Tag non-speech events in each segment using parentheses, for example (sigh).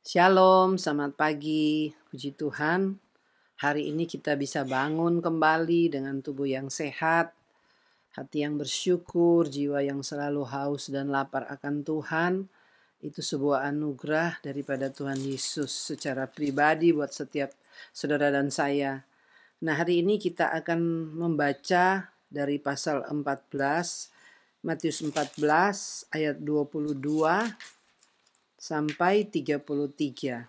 Shalom, selamat pagi. Puji Tuhan, hari ini kita bisa bangun kembali dengan tubuh yang sehat, hati yang bersyukur, jiwa yang selalu haus dan lapar akan Tuhan. Itu sebuah anugerah daripada Tuhan Yesus secara pribadi buat setiap saudara dan saya. Nah, hari ini kita akan membaca dari pasal 14 Matius 14 ayat 22 sampai 33.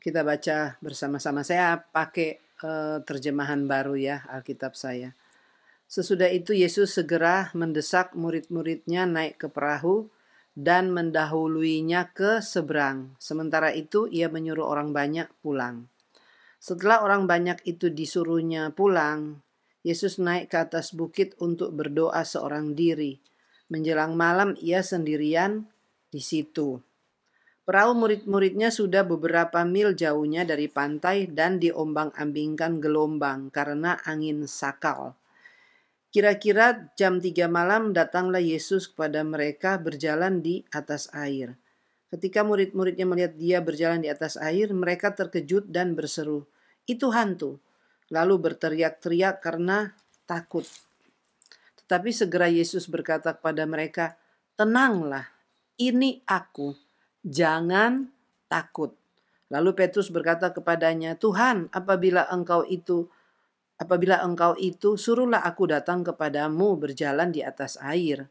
Kita baca bersama-sama. Saya pakai uh, terjemahan baru ya Alkitab saya. Sesudah itu Yesus segera mendesak murid-muridnya naik ke perahu dan mendahuluinya ke seberang. Sementara itu ia menyuruh orang banyak pulang. Setelah orang banyak itu disuruhnya pulang, Yesus naik ke atas bukit untuk berdoa seorang diri. Menjelang malam ia sendirian di situ. Perahu murid-muridnya sudah beberapa mil jauhnya dari pantai dan diombang-ambingkan gelombang karena angin sakal. Kira-kira jam tiga malam datanglah Yesus kepada mereka berjalan di atas air. Ketika murid-muridnya melihat dia berjalan di atas air, mereka terkejut dan berseru, "Itu hantu!" Lalu berteriak-teriak karena takut. Tapi segera Yesus berkata kepada mereka, "Tenanglah, ini aku. Jangan takut." Lalu Petrus berkata kepadanya, "Tuhan, apabila engkau itu apabila engkau itu, suruhlah aku datang kepadamu berjalan di atas air."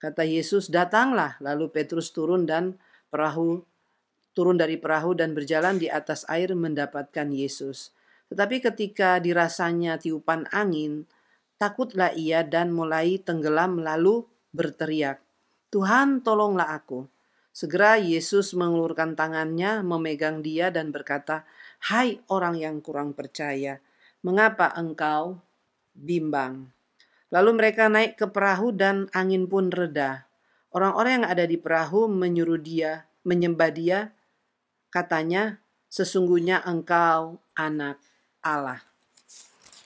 Kata Yesus, "Datanglah." Lalu Petrus turun dan perahu turun dari perahu dan berjalan di atas air mendapatkan Yesus. Tetapi ketika dirasanya tiupan angin, Takutlah ia dan mulai tenggelam lalu berteriak, Tuhan tolonglah aku. Segera Yesus mengulurkan tangannya, memegang dia dan berkata, Hai orang yang kurang percaya, mengapa engkau bimbang? Lalu mereka naik ke perahu dan angin pun reda. Orang-orang yang ada di perahu menyuruh dia, menyembah dia, katanya, sesungguhnya engkau anak Allah.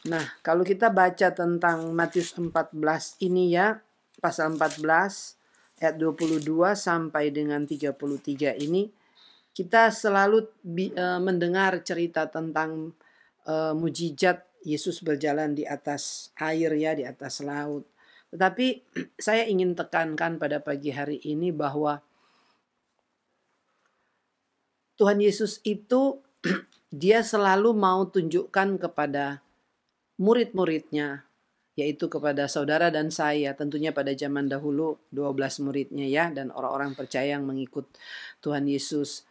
Nah, kalau kita baca tentang Matius 14 ini ya, pasal 14 ayat 22 sampai dengan 33 ini, kita selalu uh, mendengar cerita tentang uh, mujizat Yesus berjalan di atas air ya, di atas laut. Tetapi (clears throat) saya ingin tekankan pada pagi hari ini bahwa Tuhan Yesus itu (clears throat) dia selalu mau tunjukkan kepada murid-muridnya, yaitu kepada saudara dan saya, tentunya pada zaman dahulu 12 muridnya ya, dan orang-orang percaya yang mengikut Tuhan Yesus.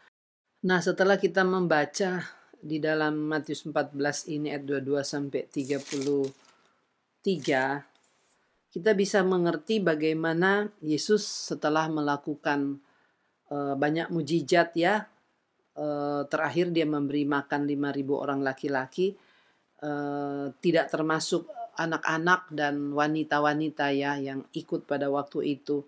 Nah setelah kita membaca di dalam Matius 14 ini ayat 22 sampai 33, kita bisa mengerti bagaimana Yesus setelah melakukan uh, banyak mujizat ya, uh, terakhir dia memberi makan 5000 orang laki-laki, Eh, tidak termasuk anak-anak dan wanita-wanita ya yang ikut pada waktu itu.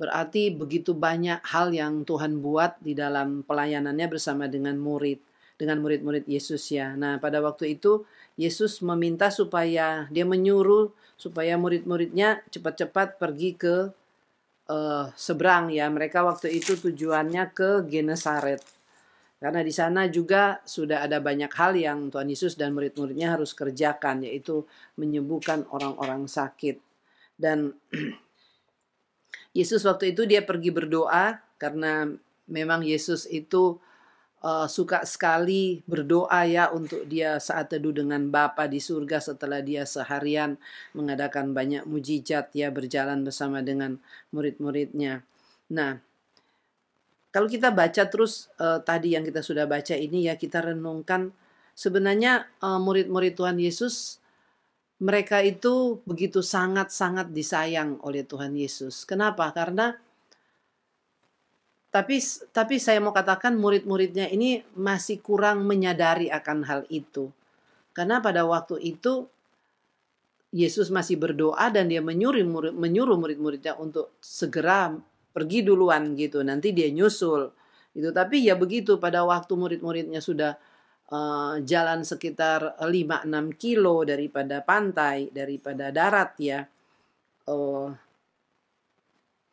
Berarti begitu banyak hal yang Tuhan buat di dalam pelayanannya bersama dengan murid, dengan murid-murid Yesus ya. Nah, pada waktu itu Yesus meminta supaya dia menyuruh supaya murid-muridnya cepat-cepat pergi ke uh, seberang ya. Mereka waktu itu tujuannya ke Genesaret. Karena di sana juga sudah ada banyak hal yang Tuhan Yesus dan murid-muridnya harus kerjakan, yaitu menyembuhkan orang-orang sakit. Dan (clears throat) Yesus waktu itu dia pergi berdoa karena memang Yesus itu uh, suka sekali berdoa ya untuk dia saat teduh dengan Bapa di surga setelah dia seharian mengadakan banyak mujizat ya berjalan bersama dengan murid-muridnya. Nah, kalau kita baca terus uh, tadi yang kita sudah baca ini ya kita renungkan sebenarnya uh, murid-murid Tuhan Yesus mereka itu begitu sangat-sangat disayang oleh Tuhan Yesus. Kenapa? Karena tapi tapi saya mau katakan murid-muridnya ini masih kurang menyadari akan hal itu. Karena pada waktu itu Yesus masih berdoa dan dia menyuruh murid, menyuruh murid-muridnya untuk segera pergi duluan gitu nanti dia nyusul itu tapi ya begitu pada waktu murid-muridnya sudah uh, jalan sekitar 5-6 kilo daripada pantai daripada darat ya uh,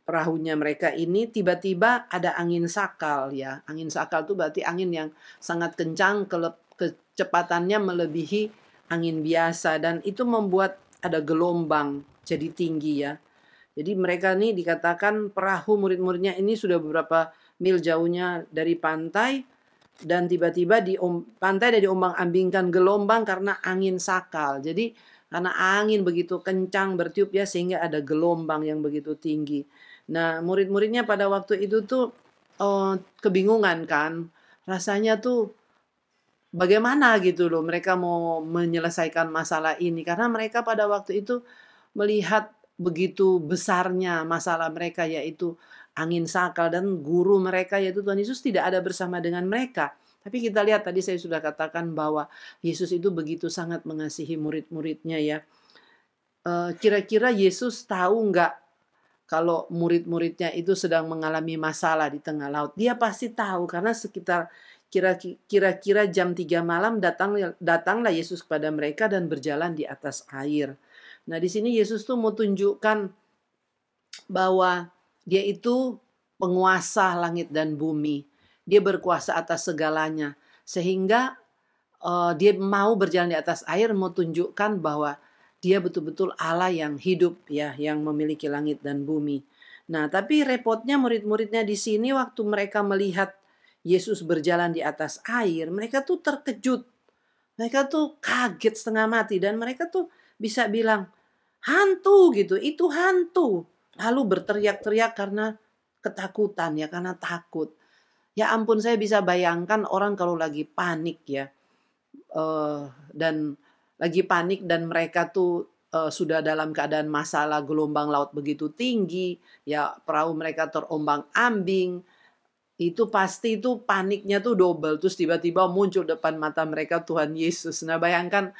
perahunya mereka ini tiba-tiba ada angin sakal ya. Angin sakal itu berarti angin yang sangat kencang kecepatannya melebihi angin biasa dan itu membuat ada gelombang jadi tinggi ya. Jadi mereka ini dikatakan perahu murid-muridnya ini sudah beberapa mil jauhnya dari pantai dan tiba-tiba di pantai ada diombang-ambingkan gelombang karena angin sakal. Jadi karena angin begitu kencang bertiup ya sehingga ada gelombang yang begitu tinggi. Nah, murid-muridnya pada waktu itu tuh oh, kebingungan kan. Rasanya tuh bagaimana gitu loh mereka mau menyelesaikan masalah ini karena mereka pada waktu itu melihat begitu besarnya masalah mereka yaitu angin sakal dan guru mereka yaitu Tuhan Yesus tidak ada bersama dengan mereka. Tapi kita lihat tadi saya sudah katakan bahwa Yesus itu begitu sangat mengasihi murid-muridnya ya. Eh, kira-kira Yesus tahu nggak kalau murid-muridnya itu sedang mengalami masalah di tengah laut? Dia pasti tahu karena sekitar kira-kira jam 3 malam datang datanglah Yesus kepada mereka dan berjalan di atas air. Nah, di sini Yesus tuh mau tunjukkan bahwa dia itu penguasa langit dan bumi. Dia berkuasa atas segalanya. Sehingga uh, dia mau berjalan di atas air, mau tunjukkan bahwa dia betul-betul Allah yang hidup ya, yang memiliki langit dan bumi. Nah, tapi repotnya murid-muridnya di sini waktu mereka melihat Yesus berjalan di atas air, mereka tuh terkejut. Mereka tuh kaget setengah mati dan mereka tuh bisa bilang, hantu gitu, itu hantu. Lalu berteriak-teriak karena ketakutan ya, karena takut. Ya ampun saya bisa bayangkan orang kalau lagi panik ya. Uh, dan lagi panik dan mereka tuh uh, sudah dalam keadaan masalah gelombang laut begitu tinggi, ya perahu mereka terombang-ambing, itu pasti itu paniknya tuh double terus tiba-tiba muncul depan mata mereka Tuhan Yesus. Nah bayangkan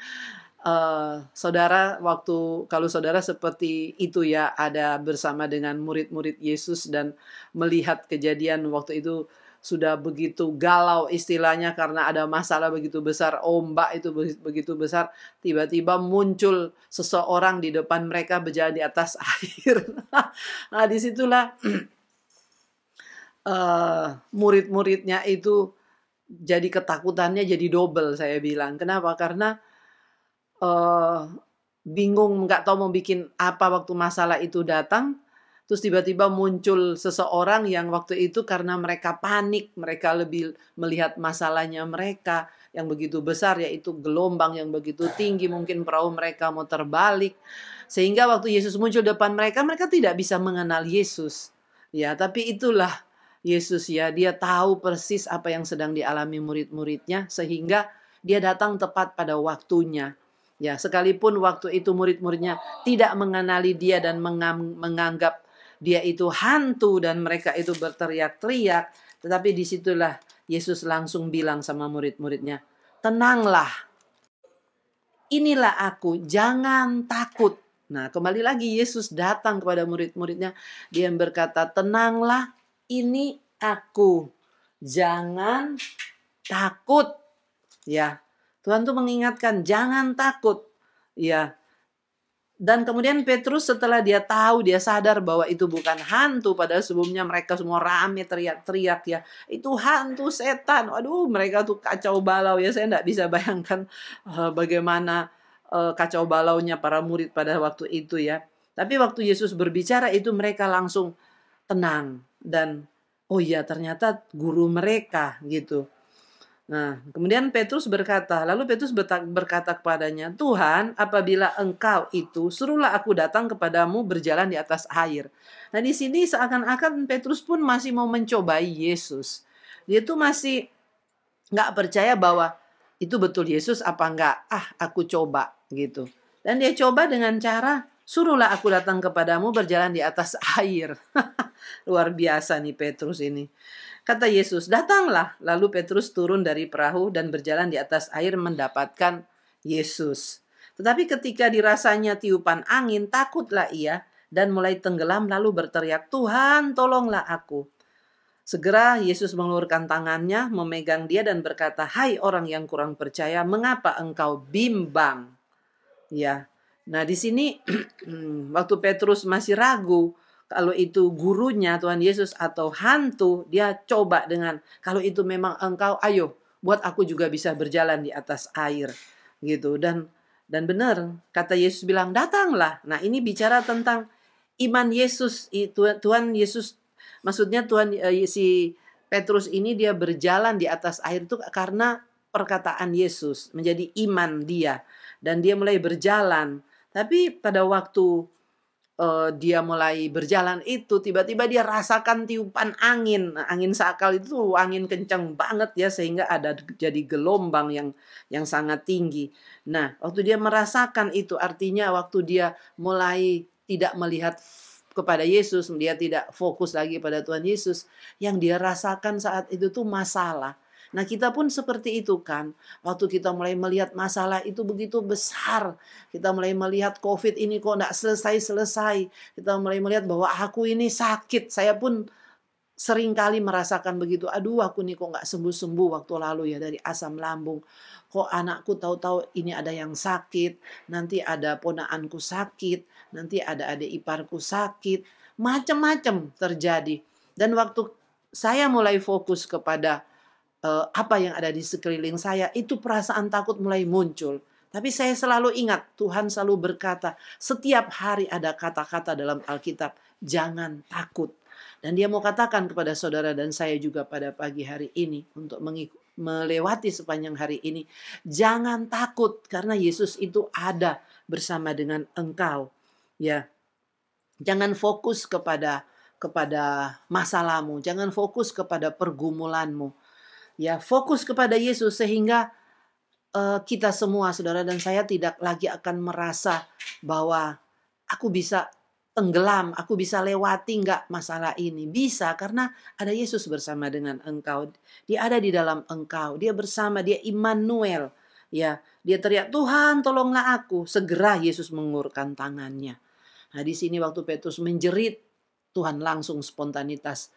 uh, saudara waktu kalau saudara seperti itu ya ada bersama dengan murid-murid Yesus dan melihat kejadian waktu itu sudah begitu galau istilahnya karena ada masalah begitu besar, ombak itu begitu besar, tiba-tiba muncul seseorang di depan mereka berjalan di atas (laughs) air. nah, di situlah uh, (clears throat) murid-muridnya itu jadi ketakutannya jadi double saya bilang. Kenapa? Karena uh, bingung nggak tahu mau bikin apa waktu masalah itu datang Terus tiba-tiba muncul seseorang yang waktu itu karena mereka panik, mereka lebih melihat masalahnya mereka yang begitu besar yaitu gelombang yang begitu tinggi, mungkin perahu mereka mau terbalik. Sehingga waktu Yesus muncul depan mereka, mereka tidak bisa mengenal Yesus. Ya, tapi itulah Yesus ya, dia tahu persis apa yang sedang dialami murid-muridnya sehingga dia datang tepat pada waktunya. Ya, sekalipun waktu itu murid-muridnya tidak mengenali dia dan menganggap dia itu hantu dan mereka itu berteriak-teriak. Tetapi di situlah Yesus langsung bilang sama murid-muridnya, tenanglah. Inilah aku, jangan takut. Nah kembali lagi Yesus datang kepada murid-muridnya. Dia berkata, tenanglah ini aku. Jangan takut. Ya, Tuhan tuh mengingatkan, jangan takut. Ya, dan kemudian Petrus setelah dia tahu, dia sadar bahwa itu bukan hantu. Padahal sebelumnya mereka semua rame teriak-teriak ya. Itu hantu setan. Waduh mereka tuh kacau balau ya. Saya tidak bisa bayangkan uh, bagaimana uh, kacau balaunya para murid pada waktu itu ya. Tapi waktu Yesus berbicara itu mereka langsung tenang. Dan oh iya ternyata guru mereka gitu. Nah, kemudian Petrus berkata, lalu Petrus berkata kepadanya, Tuhan, apabila engkau itu, suruhlah aku datang kepadamu berjalan di atas air. Nah, di sini seakan-akan Petrus pun masih mau mencobai Yesus. Dia tuh masih nggak percaya bahwa itu betul Yesus apa enggak. Ah, aku coba gitu. Dan dia coba dengan cara, suruhlah aku datang kepadamu berjalan di atas (laughs) air. Luar biasa nih Petrus ini. Kata Yesus, datanglah. Lalu Petrus turun dari perahu dan berjalan di atas air mendapatkan Yesus. Tetapi ketika dirasanya tiupan angin, takutlah ia dan mulai tenggelam lalu berteriak, Tuhan tolonglah aku. Segera Yesus mengeluarkan tangannya, memegang dia dan berkata, Hai orang yang kurang percaya, mengapa engkau bimbang? Ya, nah di sini (clears throat) waktu Petrus masih ragu, kalau itu gurunya Tuhan Yesus atau hantu, dia coba dengan kalau itu memang engkau, ayo buat aku juga bisa berjalan di atas air gitu dan dan benar kata Yesus bilang datanglah. Nah ini bicara tentang iman Yesus itu Tuhan Yesus maksudnya Tuhan eh, si Petrus ini dia berjalan di atas air itu karena perkataan Yesus menjadi iman dia dan dia mulai berjalan. Tapi pada waktu uh, dia mulai berjalan itu tiba-tiba dia rasakan tiupan angin. Nah, angin sakal itu angin kencang banget ya sehingga ada jadi gelombang yang yang sangat tinggi. Nah waktu dia merasakan itu artinya waktu dia mulai tidak melihat kepada Yesus dia tidak fokus lagi pada Tuhan Yesus yang dia rasakan saat itu tuh masalah Nah, kita pun seperti itu kan. Waktu kita mulai melihat masalah itu begitu besar, kita mulai melihat COVID ini kok tidak selesai-selesai. Kita mulai melihat bahwa aku ini sakit. Saya pun sering kali merasakan begitu. Aduh, aku nih kok nggak sembuh-sembuh waktu lalu ya dari asam lambung. Kok anakku tahu-tahu ini ada yang sakit, nanti ada ponaanku sakit, nanti ada adik iparku sakit, macam-macam terjadi. Dan waktu saya mulai fokus kepada uh, apa yang ada di sekeliling saya, itu perasaan takut mulai muncul. Tapi saya selalu ingat, Tuhan selalu berkata, setiap hari ada kata-kata dalam Alkitab, jangan takut. Dan dia mau katakan kepada saudara dan saya juga pada pagi hari ini untuk melewati sepanjang hari ini, jangan takut karena Yesus itu ada bersama dengan engkau. Ya. Jangan fokus kepada kepada masalahmu, jangan fokus kepada pergumulanmu ya fokus kepada Yesus sehingga uh, kita semua saudara dan saya tidak lagi akan merasa bahwa aku bisa tenggelam, aku bisa lewati nggak masalah ini. Bisa karena ada Yesus bersama dengan engkau. Dia ada di dalam engkau. Dia bersama, dia Immanuel. Ya, dia teriak, "Tuhan, tolonglah aku." Segera Yesus mengurkan tangannya. Nah, di sini waktu Petrus menjerit, Tuhan langsung spontanitas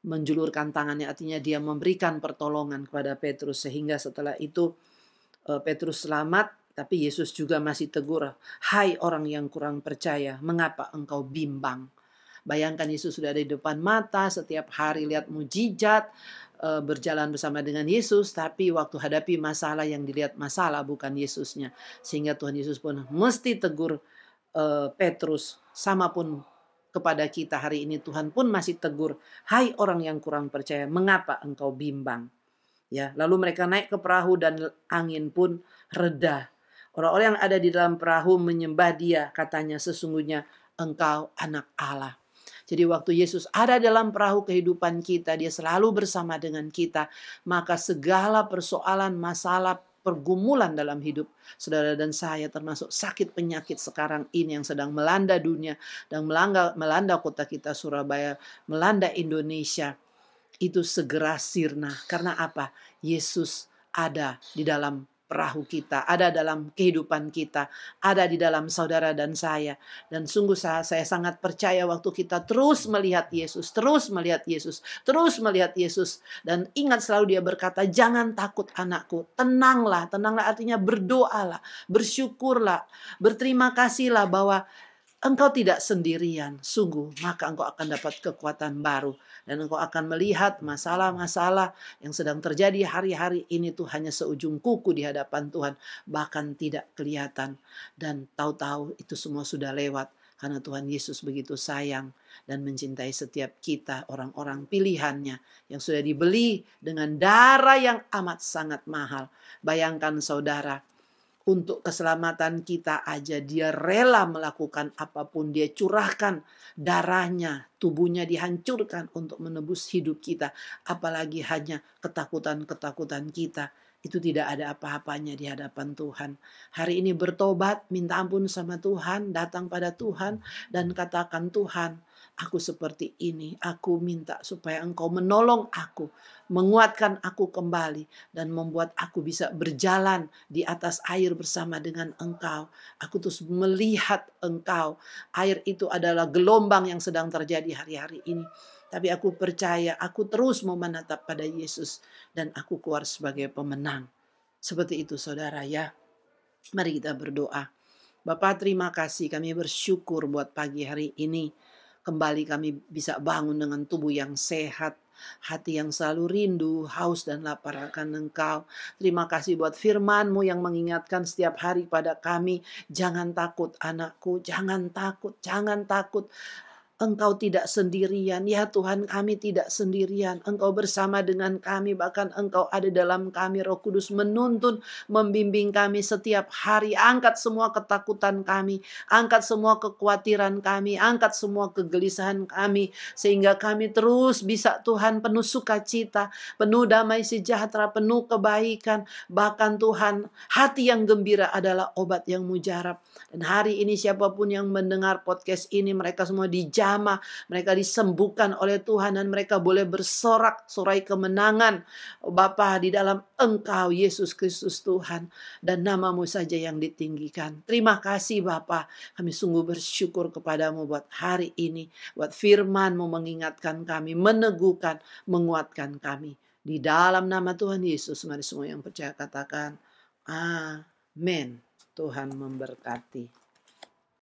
menjulurkan tangannya artinya dia memberikan pertolongan kepada Petrus. Sehingga setelah itu eh, Petrus selamat tapi Yesus juga masih tegur hai orang yang kurang percaya mengapa engkau bimbang? Bayangkan Yesus sudah ada di depan mata setiap hari lihat mujizat eh, berjalan bersama dengan Yesus tapi waktu hadapi masalah yang dilihat masalah bukan Yesusnya. Sehingga Tuhan Yesus pun mesti tegur eh, Petrus sama pun kepada kita hari ini Tuhan pun masih tegur, "Hai orang yang kurang percaya, mengapa engkau bimbang?" Ya, lalu mereka naik ke perahu dan angin pun reda. Orang-orang yang ada di dalam perahu menyembah dia, katanya sesungguhnya engkau anak Allah. Jadi waktu Yesus ada dalam perahu kehidupan kita, dia selalu bersama dengan kita, maka segala persoalan, masalah, pergumulan dalam hidup. Saudara dan saya termasuk sakit penyakit sekarang ini yang sedang melanda dunia dan melanda melanda kota kita Surabaya, melanda Indonesia. Itu segera sirna. Karena apa? Yesus ada di dalam perahu kita, ada dalam kehidupan kita, ada di dalam saudara dan saya. Dan sungguh saya, saya sangat percaya waktu kita terus melihat Yesus, terus melihat Yesus, terus melihat Yesus. Dan ingat selalu dia berkata, jangan takut anakku, tenanglah, tenanglah artinya berdoalah, bersyukurlah, berterima kasihlah bahwa engkau tidak sendirian, sungguh, maka engkau akan dapat kekuatan baru. Dan engkau akan melihat masalah-masalah yang sedang terjadi hari-hari ini tuh hanya seujung kuku di hadapan Tuhan. Bahkan tidak kelihatan. Dan tahu-tahu itu semua sudah lewat. Karena Tuhan Yesus begitu sayang dan mencintai setiap kita, orang-orang pilihannya yang sudah dibeli dengan darah yang amat sangat mahal. Bayangkan saudara, untuk keselamatan kita aja. Dia rela melakukan apa pun dia curahkan darahnya tubuhnya dihancurkan untuk menebus hidup kita. Apalagi hanya ketakutan-ketakutan kita. Itu tidak ada apa-apanya di hadapan Tuhan. Hari ini bertobat, minta ampun sama Tuhan, datang pada Tuhan dan katakan Tuhan, aku seperti ini. Aku minta supaya engkau menolong aku, menguatkan aku kembali, dan membuat aku bisa berjalan di atas air bersama dengan engkau. Aku terus melihat engkau. Air itu adalah gelombang yang sedang terjadi hari-hari ini. Tapi aku percaya, aku terus mau menatap pada Yesus, dan aku keluar sebagai pemenang. Seperti itu saudara ya. Mari kita berdoa. Bapak terima kasih kami bersyukur buat pagi hari ini Kembali kami bisa bangun dengan tubuh yang sehat, hati yang selalu rindu, haus dan lapar akan Engkau. Terima kasih buat firman-Mu yang mengingatkan setiap hari pada kami, jangan takut anakku, jangan takut, jangan takut. Engkau tidak sendirian, ya Tuhan kami tidak sendirian. Engkau bersama dengan kami, bahkan Engkau ada dalam kami. Roh Kudus menuntun, membimbing kami setiap hari. Angkat semua ketakutan kami, angkat semua kekhawatiran kami, angkat semua kegelisahan kami, sehingga kami terus bisa Tuhan penuh sukacita, penuh damai sejahtera, penuh kebaikan. Bahkan Tuhan, hati yang gembira adalah obat yang mujarab. Dan hari ini siapa pun yang mendengar podcast ini, mereka semua dijawab mereka disembuhkan oleh Tuhan dan mereka boleh bersorak sorai kemenangan Bapa di dalam Engkau Yesus Kristus Tuhan dan namamu saja yang ditinggikan. Terima kasih Bapa, kami sungguh bersyukur kepadamu buat hari ini, buat firmanmu mengingatkan kami, meneguhkan, menguatkan kami. Di dalam nama Tuhan Yesus, mari semua yang percaya katakan, Amin. Tuhan memberkati.